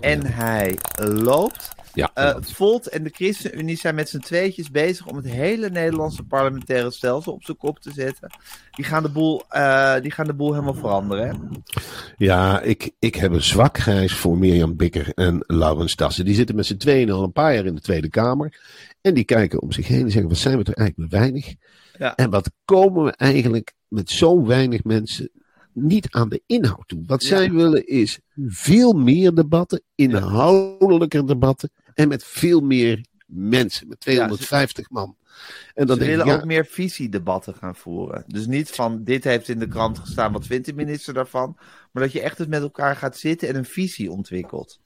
En hij loopt. Ja, Eh Volt en de ChristenUnie zijn met z'n tweetjes bezig om het hele Nederlandse parlementaire stelsel op zijn kop te zetten. Die gaan de boel, eh, die gaan de boel helemaal veranderen. Hè? ja ik, ik heb een zwak grijs voor Mirjam Bikker en Laurens Tassen. Die zitten met z'n tweeën al een paar jaar in de Tweede Kamer. En die kijken om zich heen en zeggen, wat zijn we er eigenlijk met weinig? Ja. En wat komen we eigenlijk met zo weinig mensen niet aan de inhoud toe? Wat Ja. zij willen is veel meer debatten, inhoudelijker debatten. En met veel meer mensen, met 250 man. En dan Ze ik, willen ja, ook meer visiedebatten gaan voeren. Dus niet van dit heeft in de krant gestaan, wat vindt de minister daarvan? Maar dat je echt eens met elkaar gaat zitten en een visie ontwikkelt.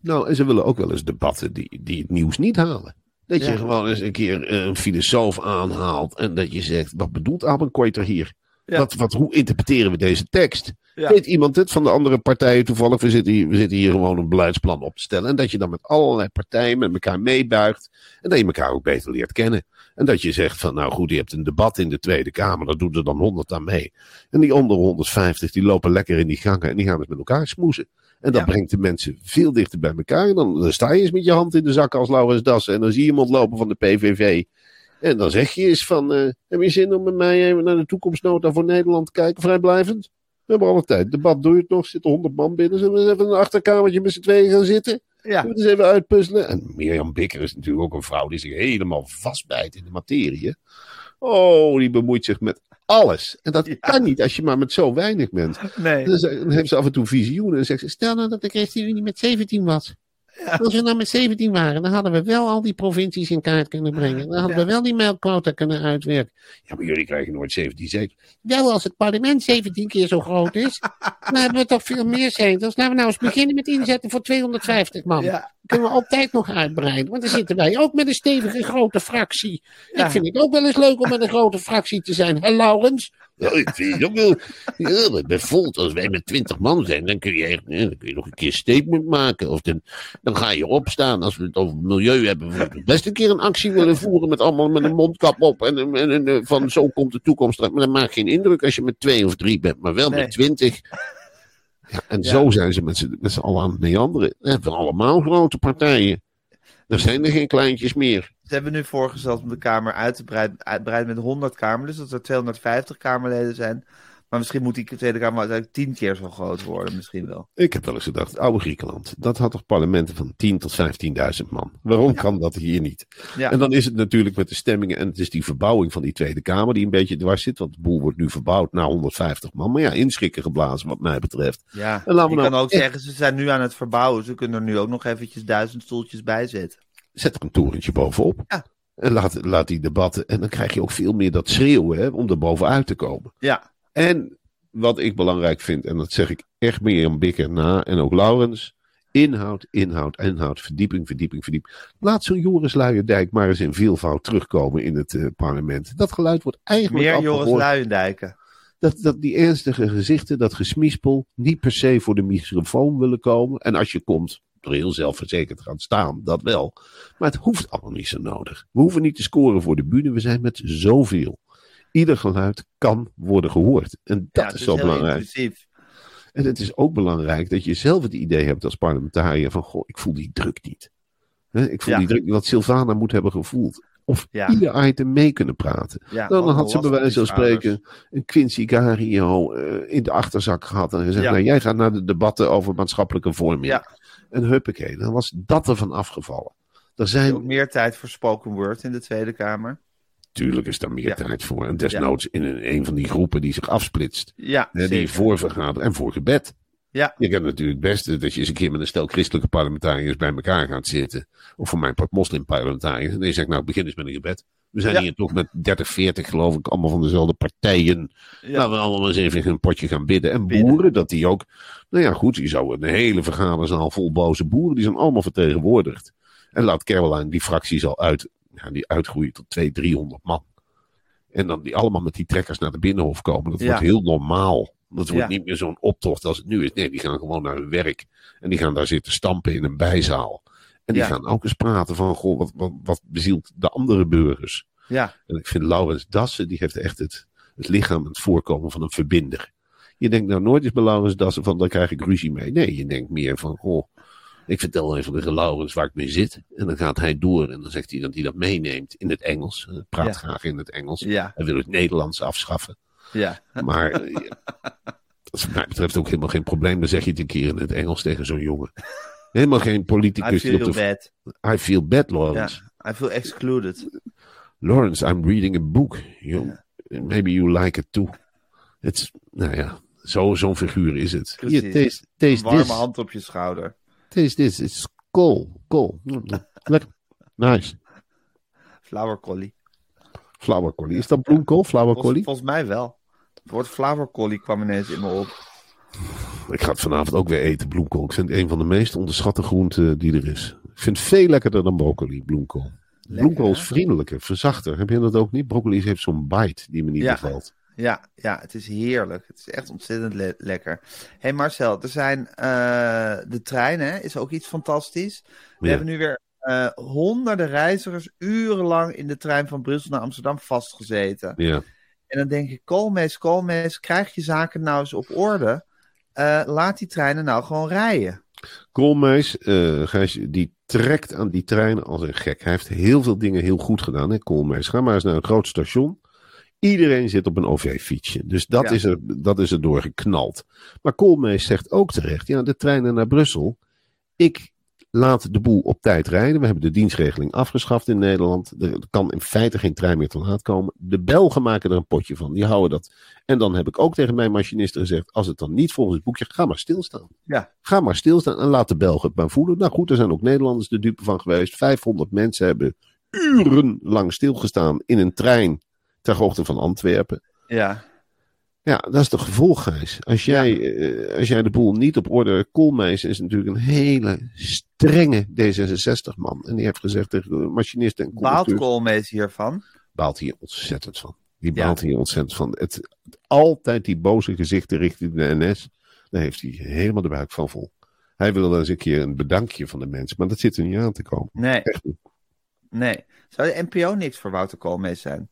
Nou, en ze willen ook wel eens debatten die, die het nieuws niet halen. Dat je gewoon eens een keer een filosoof aanhaalt en dat je zegt, wat bedoelt Abenkoiter hier? Ja. Wat, wat, hoe interpreteren we deze tekst? Ja. Weet iemand het van de andere partijen toevallig? We zitten, hier, we zitten hier gewoon een beleidsplan op te stellen. En dat je dan met allerlei partijen met elkaar meebuigt. En dat je elkaar ook beter leert kennen. En dat je zegt van, nou goed, je hebt een debat in de Tweede Kamer. Daar doen er dan 100 aan mee. En die andere 150, die lopen lekker in die gangen. En die gaan eens met elkaar smoezen. En dat Ja. brengt de mensen veel dichter bij elkaar. En dan, dan sta je eens met je hand in de zak als Laurens Dassen. En dan zie je iemand lopen van de PVV. En dan zeg je eens van, eh, heb je zin om met mij even naar de toekomstnota voor Nederland te kijken, vrijblijvend? We hebben alle tijd. Debat doe je het nog, zitten honderd man binnen. Zullen we eens even in een achterkamertje met z'n tweeën gaan zitten? Ja, Zullen we eens even uitpuzzelen? En Mirjam Bikker is natuurlijk ook een vrouw die zich helemaal vastbijt in de materie. Oh, die bemoeit zich met alles. En dat Ja. kan niet als je maar met zo weinig bent. nee. Dan heeft ze af en toe visioenen en zegt ze, stel nou dat de ChristenUnie met 17 was. Als we nou met 17 waren, dan hadden we wel al die provincies in kaart kunnen brengen. Dan hadden Ja. we wel die melkquota kunnen uitwerken. Ja, maar jullie krijgen nooit 17 zetels. Wel, als het parlement 17 keer zo groot is, [LAUGHS] dan hebben we toch veel meer zetels. Laten we nou eens beginnen met inzetten voor 250 man. Ja, Kunnen we altijd nog uitbreiden. Want dan zitten wij ook met een stevige grote fractie. Ja. Ik vind het ook wel eens leuk om met een grote fractie te zijn. Hè, Laurens? Ja, ik vind het ook wel. Ja, bijvoorbeeld als wij met 20 man zijn, dan kun je, echt, dan kun je nog een keer een statement maken. Of dan, dan ga je opstaan. Als we het over milieu hebben, bijvoorbeeld. Best een keer een actie willen voeren met allemaal met een mondkap op. En, en, en, van zo komt de toekomst. Maar dat maakt geen indruk als je met twee of drie bent, maar wel Nee. met twintig. Ja, en Ja. zo zijn ze met z'n met z'n allen aan het meanderen. We hebben allemaal grote partijen. Er zijn er geen kleintjes meer. ze hebben nu voorgesteld om de Kamer uit te breiden, uitbreiden met 100 Kamer. Dus dat er 250 Kamerleden zijn. Maar misschien moet die Tweede Kamer uiteindelijk 10 keer zo groot worden. Misschien wel. Ik heb wel eens gedacht, oude Griekenland, dat had toch parlementen van 10 tot 15.000 man. Waarom kan dat hier niet? Ja. En dan is het natuurlijk met de stemmingen en het is die verbouwing van die Tweede Kamer die een beetje dwars zit. Want de boel wordt nu verbouwd naar 150 man. Maar ja, inschikken geblazen wat mij betreft. Ja, En laten we kan nou ook echt- zeggen, ze zijn nu aan het verbouwen. Ze kunnen er nu ook nog eventjes duizend stoeltjes bij zetten. Zet er een torentje bovenop. Ja. En laat, laat die debatten. En dan krijg je ook veel meer dat schreeuwen hè, om er bovenuit te komen. Ja, En wat ik belangrijk vind, en dat zeg ik echt meer aan Bikker na, en ook Laurens, Inhoud, inhoud, inhoud, verdieping, verdieping, verdieping. Laat zo'n Joris Luijendijk maar eens in veelvoud terugkomen in het eh, parlement. Dat geluid wordt eigenlijk Meer afgehoord. Joris Luijendijken. Dat, dat die ernstige gezichten, dat gesmispel, niet per se voor de microfoon willen komen. En als je komt, door heel zelfverzekerd gaan staan, dat wel. Maar het hoeft allemaal niet zo nodig. We hoeven niet te scoren voor de bühne, we zijn met zoveel. Ieder geluid kan worden gehoord. En dat Ja, is zo belangrijk. inclusief. En het is ook belangrijk dat je zelf het idee hebt als parlementariër van, goh, ik voel die druk niet. Ik voel Ja. die druk niet wat Sylvana moet hebben gevoeld. Of Ja. ieder item mee kunnen praten. Ja, Dan had ze bij wijze van spreken een Quincy Gario eh, in de achterzak gehad. En gezegd, nou jij gaat naar de debatten over maatschappelijke vorming. En huppakee, dan was dat ervan afgevallen. Er Ook zijn, meer tijd voor spoken word in de Tweede Kamer. Tuurlijk is daar meer Ja. tijd voor. En desnoods in een, een van die groepen die zich afsplitst. Ja, Hè, die zeker. voor vergaderen en voor gebed. Ja. Je kan natuurlijk het beste dat je eens een keer met een stel christelijke parlementariërs bij elkaar gaat zitten. Of voor mijn part moslimparlementariërs. En dan zeg ik, nou begin eens met een gebed. We zijn Ja. hier toch met 30, 40 geloof ik, allemaal van dezelfde partijen. Ja. Laten we allemaal eens even een potje gaan bidden. En Bidden. boeren, dat die ook. Nou ja, goed, je zou een hele vergaderzaal vol boze boeren, die zijn allemaal vertegenwoordigd. En laat Caroline die fracties al uit, ja, die uitgroeien tot 200, 300 man. En dan die allemaal met die trekkers naar de binnenhof komen. Dat Ja. wordt heel normaal. Dat wordt Ja. niet meer zo'n optocht als het nu is. Nee, die gaan gewoon naar hun werk. En die gaan daar zitten stampen in een bijzaal. En die Ja. gaan ook eens praten van, goh, wat, wat, wat bezielt de andere burgers? Ja, En ik vind Laurens Dassen, die heeft echt het, het lichaam het voorkomen van een verbinder. Je denkt nou nooit eens bij Laurens Dassen van, daar krijg ik ruzie mee. Nee, je denkt meer van, goh, ik vertel even tegen Laurens waar ik mee zit. En dan gaat hij door en dan zegt hij dat hij dat meeneemt in het Engels. Hij praat Ja. graag in het Engels. ja, Hij wil het Nederlands afschaffen. ja. Maar eh, dat is wat mij betreft ook helemaal geen probleem. Dan zeg je het een keer in het Engels tegen zo'n jongen. Helemaal geen I politicus. op feel de... bad. I feel bad, Lawrence. I feel excluded. Lawrence, I'm reading a book. You, Maybe you like it too. It's, nou ja, zo- zo'n figuur is het. Precies. Hier, taste, taste Warme this. hand op je schouder. Taste this. It's cool. Cool. Mm, Lekker. Nice. Flowercollie. Flower collie. Is dat bloemkool? Flower Volgens, volgens mij wel. Het woord flowercollie kwam ineens in me op. Ik ga het vanavond ook weer eten, bloemkool. Ik vind het een van de meest onderschatte groenten die er is. Ik vind het veel lekkerder dan broccoli, bloemkool. bloemkool is vriendelijker, verzachter. Heb je dat ook niet? Broccoli heeft zo'n bite die me niet Ja. bevalt. Ja, ja, het is heerlijk. Het is echt ontzettend le- lekker. hey Marcel, er zijn eh, de treinen, is ook iets fantastisch. We Ja. hebben nu weer eh, honderden reizigers urenlang in de trein van Brussel naar Amsterdam vastgezeten. Ja. En dan denk ik, Koolmees, Koolmees, krijg je zaken nou eens op orde? Eh, laat die treinen nou gewoon rijden. Koolmees, Gijs, die trekt aan die treinen als een gek. Hij heeft heel veel dingen heel goed gedaan, hè, Koolmees. Ga maar eens naar een groot station. Iedereen zit op een OV-fietsje. Dus dat, Ja. is er, dat is er doorgeknald. Maar Koolmees zegt ook terecht, ja, de treinen naar Brussel. Ik laat de boel op tijd rijden. We hebben de dienstregeling afgeschaft in Nederland. Er kan in feite geen trein meer te laat komen. De Belgen maken er een potje van. Die houden dat. En dan heb ik ook tegen mijn machinisten gezegd, als het dan niet volgens het boekje, ga maar stilstaan. Ja, Ga maar stilstaan en laat de Belgen het maar voelen. Nou goed, er zijn ook Nederlanders de dupe van geweest. 500 mensen hebben urenlang stilgestaan in een trein ter hoogte van Antwerpen. ja, Ja, dat is de gevolg, Gijs. Als jij, eh, als jij de boel niet op orde... Koolmees is natuurlijk een hele strenge D66-man. En die heeft gezegd tegen de machinisten en baalt. Koolmees hiervan? baalt hier ontzettend van. Die Ja. baalt hier ontzettend van. Het, altijd die boze gezichten richting de NS. Daar heeft hij helemaal de buik van vol. Hij wil eens een keer een bedankje van de mensen. Maar dat zit er niet aan te komen. Nee, Echt niet. nee. Zou de NPO niks voor Wouter Koolmees zijn?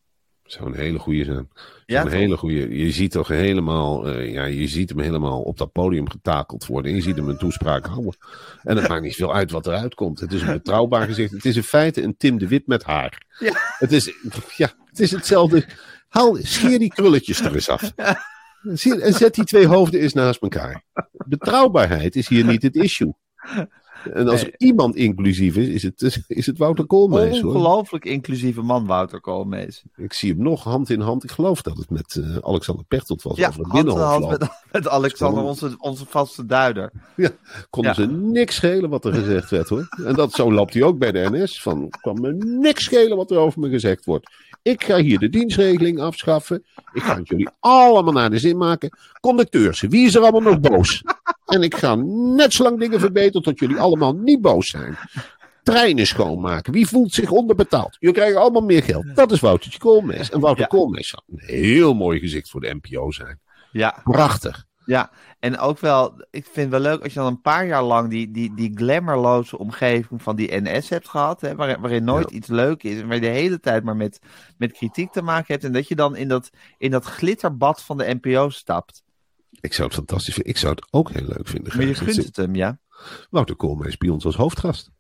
Zou een hele goede zijn. Ja, een hele goede. Je ziet toch helemaal. eh, ja, je ziet hem helemaal op dat podium getakeld worden. En je ziet hem een toespraak houden. En het maakt niet veel uit wat eruit komt. Het is een betrouwbaar gezicht. Het is in feite een Tim de Wit met haar. Ja. Het is, ja, het is hetzelfde. Haal, scheer die krulletjes er eens af. En zet die twee hoofden eens naast elkaar. Betrouwbaarheid is hier niet het issue. En als Nee. iemand inclusief is, is het, is het Wouter Koolmees. Hoor. Ongelooflijk inclusieve man, Wouter Koolmees. Ik zie hem nog hand in hand. Ik geloof dat het met eh, Alexander Pechtold was. Ja, hand in hand met, [LAUGHS] met Alexander, onze, onze vaste duider. Konden Ja. ze niks schelen wat er gezegd werd hoor. En dat, zo loopt hij ook bij de NS. Van, kan me niks schelen wat er over me gezegd wordt. Ik ga hier de dienstregeling afschaffen. Ik ga het jullie allemaal naar de zin maken. Conducteurs, wie is er allemaal nog boos? En ik ga net zo lang dingen verbeteren tot jullie allemaal niet boos zijn. Treinen schoonmaken. Wie voelt zich onderbetaald? Jullie krijgen allemaal meer geld. Dat is Woutertje Koolmees. En Wouter Ja. Koolmees zou een heel mooi gezicht voor de NPO zijn. Ja, Prachtig. ja. En ook wel, ik vind het wel leuk als je dan een paar jaar lang die, die, die glamourloze omgeving van die NS hebt gehad. Hè, waarin, waarin nooit iets leuk is. En waar je de hele tijd maar met, met kritiek te maken hebt. En dat je dan in dat, in dat glitterbad van de NPO stapt. Ik zou het fantastisch vinden. Ik zou het ook heel leuk vinden. Maar je gunt het hem, ja. Wouter Koolmees bij ons als hoofdgast.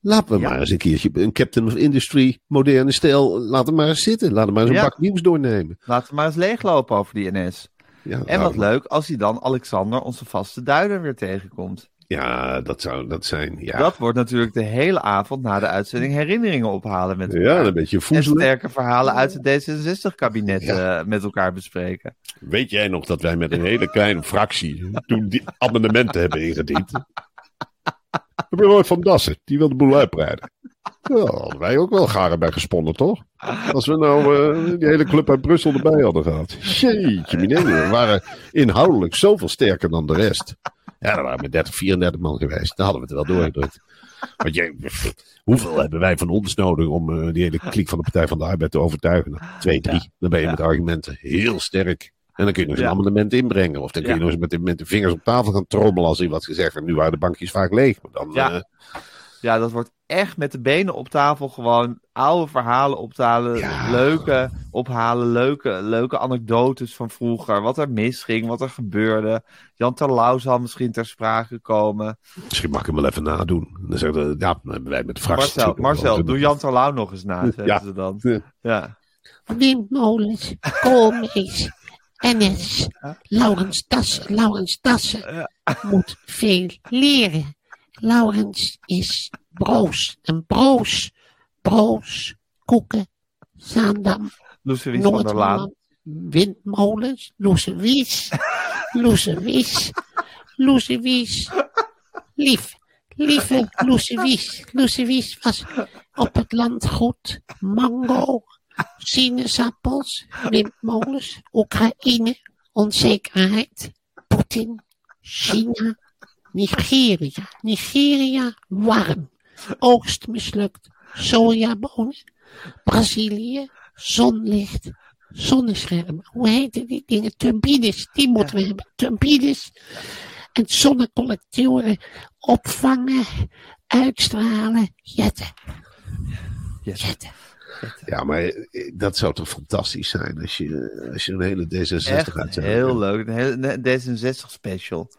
Laten we Ja. maar eens een keertje een Captain of Industry, moderne stijl. Laat hem maar eens zitten. Laat hem maar eens een Ja. bak nieuws doornemen. Laten we maar eens leeglopen over die NS. Ja, En nou, wat leuk als hij dan Alexander, onze vaste duider, weer tegenkomt. Ja, dat zou dat zijn. Ja, Dat wordt natuurlijk de hele avond na de uitzending herinneringen ophalen met elkaar. ja een beetje en sterke verhalen uit het D66-kabinet Ja. eh, met elkaar bespreken. Weet jij nog dat wij met een hele kleine fractie toen die amendementen hebben ingediend? Heb je nooit van Dassen, die wil de boel uitbreiden. Ja, hadden wij ook wel garen bij gesponnen, toch? Als we nou eh, die hele club uit Brussel erbij hadden gehad. Jeetje, minee, we waren inhoudelijk zoveel sterker dan de rest. Ja, dan waren we met 30, 34 man geweest. Dan hadden we het wel doorgedrukt. Want jij, hoeveel hebben wij van ons nodig om eh, die hele kliek van de Partij van de Arbeid te overtuigen? Nou, twee, drie. Dan ben je Ja. met argumenten heel sterk. En dan kun je nog eens Ja. een amendement inbrengen. Of dan kun je Ja. nog eens met de, met de vingers op tafel gaan trommelen als er wat gezegd wordt. Nu waren de bankjes vaak leeg. Maar dan, Ja. eh, Ja, dat wordt echt met de benen op tafel gewoon oude verhalen optalen. Ja. Leuke ophalen, leuke, leuke anekdotes van vroeger. Wat er misging, wat er gebeurde. Jan Terlouw zal misschien ter sprake komen. misschien mag ik hem wel even nadoen. Dan zeggen ze, ja, dan hebben wij met de fractie. Marcel, Marcel doe Jan Terlouw nog eens na, zeggen Ja. ze dan. Ja. Ja. Windmolens, koolmees, NS, Laurens Dassen. Laurens Dassen moet veel leren. Laurens is broos. En broos, broos, koeken, Zaandam, Loesewies van der Laan. Windmolens, Loesewies, [LAUGHS] Loesewies, Loesewies. Lief, lieve Loesewies. Loesewies was op het landgoed mango, sinaasappels, windmolens, Oekraïne, onzekerheid, Poetin, China, Nigeria. Nigeria, warm. Oogst mislukt, sojabonen, Brazilië, zonlicht, zonneschermen. Hoe heten die dingen? Turbines, die moeten we hebben. Turbines. En zonnecollectoren opvangen, uitstralen, jetten. Yes. Jetten. Ja, maar eh, dat zou toch fantastisch zijn als je, als je een hele D66 Echt uitzet. heel leuk. Een hele een D66 special.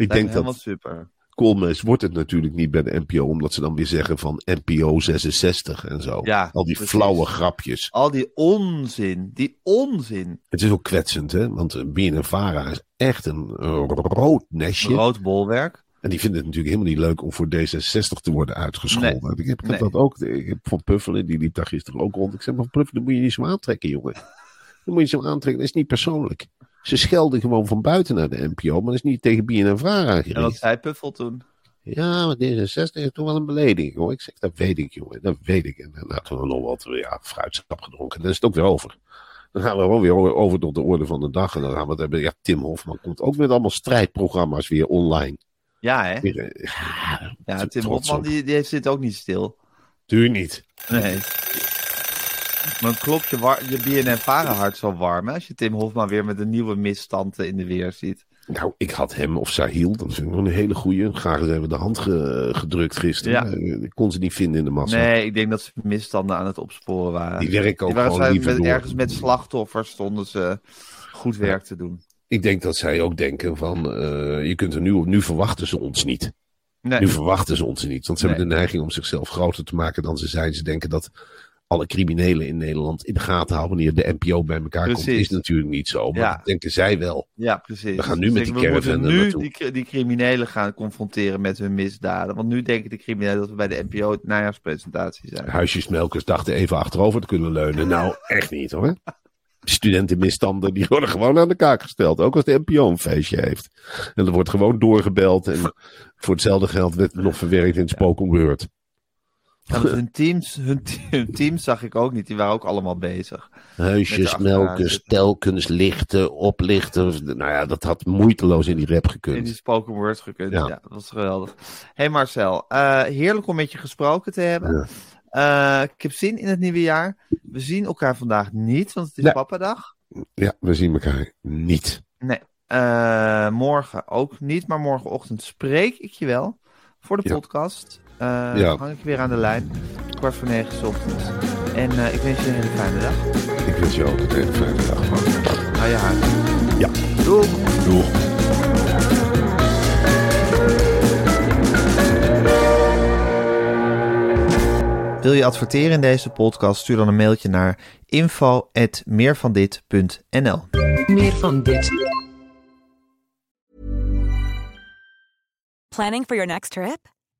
Ik Lijkt denk dat super. Koolmees wordt het natuurlijk niet bij de NPO, omdat ze dan weer zeggen van NPO 66 en zo. Ja, Al die precies. flauwe grapjes. Al die onzin, die onzin. Het is ook kwetsend, hè? Want BNNVARA is echt een rood nestje. Rood bolwerk. En die vinden het natuurlijk helemaal niet leuk om voor D66 te worden uitgescholden. Nee. Ik heb, ik heb Nee. dat ook. Ik heb Van Puffelen, die liep daar gisteren ook rond. Ik zeg, maar Van Puffelen, dat moet je niet zo aantrekken, jongen. Dat moet je zo aantrekken. Dat is niet persoonlijk. Ze schelden gewoon van buiten naar de NPO, maar dat is niet tegen BNNVARA En wat gericht. zei Puffel toen? Ja, maar D66 is toch wel een belediging, hoor. Ik zeg, dat weet ik, jongen. Dat weet ik. En dan hadden we nog wat ja, fruitsap gedronken. Dan is het ook weer over. Dan gaan we gewoon weer over tot de orde van de dag. En dan gaan we het hebben. Ja, Tim Hofman komt ook met allemaal strijdprogramma's weer online. Ja, hè? Eh, Ja, Ja, Tim Hofman op. die, die zit ook niet stil. Tuur niet. Nee. Maar klopt je, je BNN hart zo warm hè, als je Tim Hofman weer met een nieuwe misstand in de weer ziet. Nou, ik had hem of Sahil, dat wel een hele goeie. Graag eens even de hand ge- gedrukt gisteren. Ja. Eh, Ik kon ze niet vinden in de massa. Nee, ik denk dat ze misstanden aan het opsporen waren. Die werken ook Die waren gewoon zij liever met, door. ergens met slachtoffers stonden ze goed werk te doen. Ik denk dat zij ook denken van, eh, je kunt er nu, nu verwachten ze ons niet. Nee, Nu verwachten ze ons niet. Want ze Nee. hebben de neiging om zichzelf groter te maken dan ze zijn. Ze denken dat alle criminelen in Nederland in de gaten houden wanneer de NPO bij elkaar komt. Is natuurlijk niet zo. Maar Ja. dat denken zij wel. ja, precies. We gaan nu Dus met die We caravan er nu die, die criminelen gaan confronteren met hun misdaden. Want nu denken de criminelen dat we bij de NPO het najaarspresentatie zijn. Huisjesmelkers dachten even achterover te kunnen leunen. Nou, [LAUGHS] echt niet hoor. Studentenmisstanden die worden gewoon aan de kaak gesteld. Ook als de NPO een feestje heeft. En er wordt gewoon doorgebeld. En [LAUGHS] voor hetzelfde geld werd het nog verwerkt in het spoken word. Ja, hun teams, hun, te- [LAUGHS] hun teams zag ik ook niet. Die waren ook allemaal bezig. Melken, zitten. telkens lichten, oplichten. Nou ja, dat had moeiteloos in die rap In gekund. die spoken word gekund. Ja. Ja. dat was geweldig. hey Marcel, eh, heerlijk om met je gesproken te hebben. Ja. Eh, ik heb zin in het nieuwe jaar. We zien elkaar vandaag niet, want het is Nee. papadag. Ja, we zien elkaar niet. Nee. Eh, morgen ook niet, maar morgenochtend spreek ik je wel voor de podcast. Eh Ja. Hang ik je weer aan de lijn. Kwart voor negen 's ochtends. En eh, ik wens je een hele fijne dag. Ik wens je ook een hele fijne dag. Hou je huis. Ja. Doeg. Doeg. Wil je adverteren in deze podcast? Stuur dan een mailtje naar info.meervandit.nl Meer van dit. Planning for your next trip?